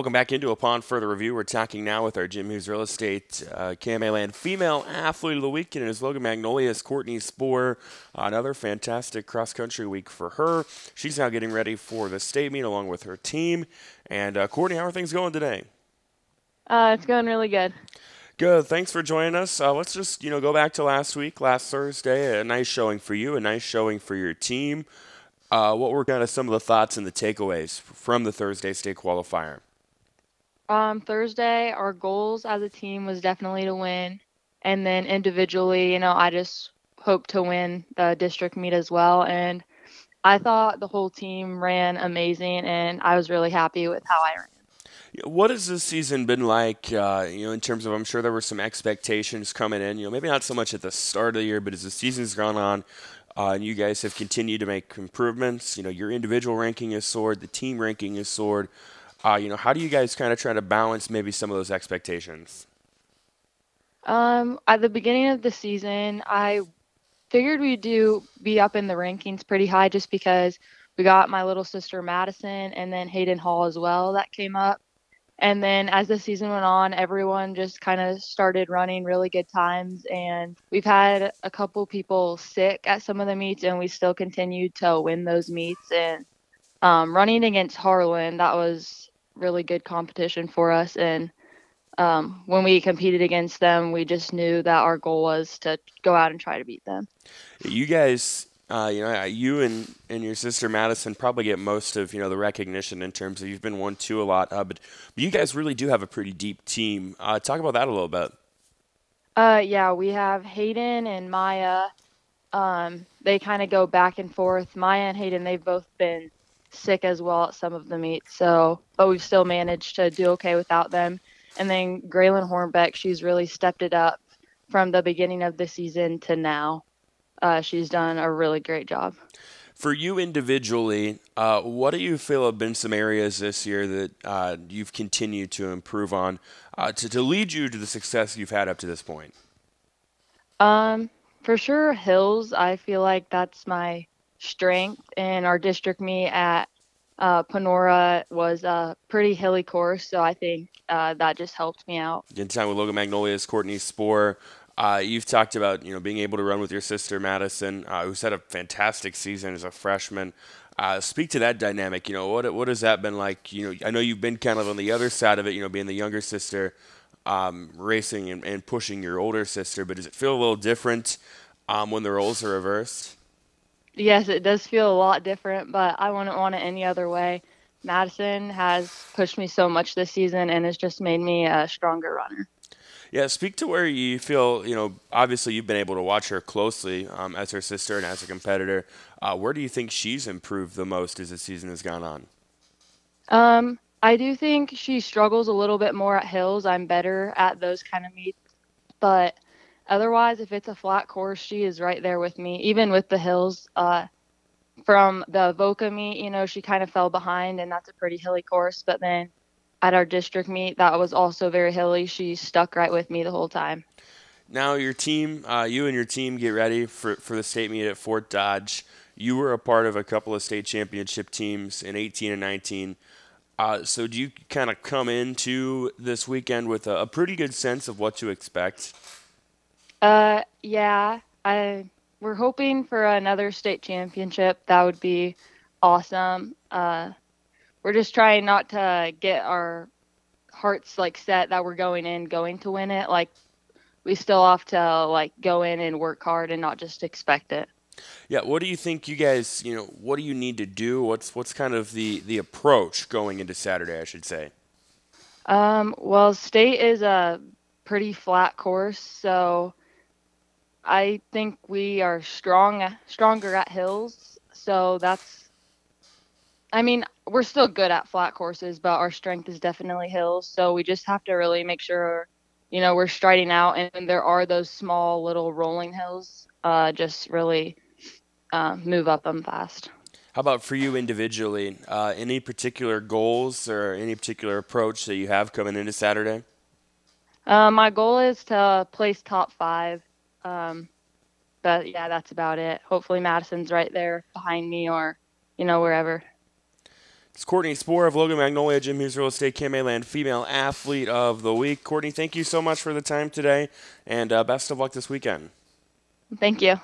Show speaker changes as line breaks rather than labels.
Welcome back into Upon Further Review. We're talking now with our Jim Hughes Real Estate uh, KMA Land Female Athlete of the Week, and it is Logan Magnolia's Courtney Sporrer. Another fantastic cross country week for her. She's now getting ready for the state meet along with her team. And uh, Courtney, how are things going today?
Uh, it's going really good.
Good. Thanks for joining us. Uh, let's just you know go back to last week, last Thursday. A nice showing for you, a nice showing for your team. Uh, what were kind of some of the thoughts and the takeaways from the Thursday state qualifier?
Um, Thursday, our goals as a team was definitely to win, and then individually, you know, I just hope to win the district meet as well. And I thought the whole team ran amazing, and I was really happy with how I ran.
What has this season been like? Uh, you know, in terms of, I'm sure there were some expectations coming in. You know, maybe not so much at the start of the year, but as the season's gone on, uh, and you guys have continued to make improvements. You know, your individual ranking is soared, the team ranking is soared. Uh, you know, how do you guys kind of try to balance maybe some of those expectations?
Um, at the beginning of the season, I figured we'd do be up in the rankings pretty high just because we got my little sister Madison and then Hayden Hall as well that came up. And then as the season went on, everyone just kind of started running really good times. And we've had a couple people sick at some of the meets, and we still continued to win those meets. And um, running against Harlan, that was really good competition for us. And um, when we competed against them, we just knew that our goal was to go out and try to beat them.
You guys uh, you know, you and, and your sister Madison probably get most of you know the recognition in terms of you've been one two a lot, uh, but, but you guys really do have a pretty deep team. Uh, talk about that a little bit.
Uh, yeah, we have Hayden and Maya. Um, they kind of go back and forth. Maya and Hayden, they've both been sick as well at some of the meets, so but we've still managed to do okay without them. And then Graylin Hornbeck, she's really stepped it up from the beginning of the season to now uh, she's done a really great job.
For you individually, uh, what do you feel have been some areas this year that uh, you've continued to improve on uh, to, to lead you to the success you've had up to this point?
Um, for sure, hills. I feel like that's my strength. In our district meet at uh, Panora was a pretty hilly course, so I think uh, that just helped me out.
Getting time with Logan Magnolia's Courtney Sporrer. Uh, you've talked about you know being able to run with your sister Madison, uh, who's had a fantastic season as a freshman. Uh, speak to that dynamic. You know what what has that been like? You know I know you've been kind of on the other side of it. You know being the younger sister, um, racing and, and, pushing your older sister. But does it feel a little different um, when the roles are reversed?
Yes, it does feel a lot different, but I wouldn't want it any other way. Madison has pushed me so much this season and has just made me a stronger runner.
Yeah, speak to where you feel, you know, obviously you've been able to watch her closely um, as her sister and as a competitor. Uh, where do you think she's improved the most as the season has gone on?
Um, I do think she struggles a little bit more at hills. I'm better at those kind of meets, but otherwise, if it's a flat course, she is right there with me. Even with the hills, uh, from the Voca meet, you know, she kind of fell behind, and that's a pretty hilly course. But then at our district meet that was also very hilly. She stuck right with me the whole time.
Now your team, uh, you and your team get ready for, for the state meet at Fort Dodge. You were a part of a couple of state championship teams in 18 and 19. Uh, so do you kind of come into this weekend with a, a, pretty good sense of what to expect?
Uh, yeah. I we're hoping for another state championship. That would be awesome. Uh, we're just trying not to get our hearts like set that we're going in going to win it like we still have to like go in and work hard and not just expect it
yeah what do you think you guys you know what do you need to do what's what's kind of the the approach going into saturday i should say
um, well state is a pretty flat course so i think we are strong stronger at hills so that's I mean, we're still good at flat courses, but our strength is definitely hills. So we just have to really make sure, you know, we're striding out, and there are those small little rolling hills. Uh, just really uh, move up them fast.
How about for you individually? Uh, any particular goals or any particular approach that you have coming into Saturday?
Uh, my goal is to place top five. Um, but yeah, that's about it. Hopefully, Madison's right there behind me or, you know, wherever.
It's Courtney Sporrer of Logan Magnolia, Jim Hughes Real Estate, KMA Land Female Athlete of the Week. Courtney, thank you so much for the time today, and uh, best of luck this weekend.
Thank you.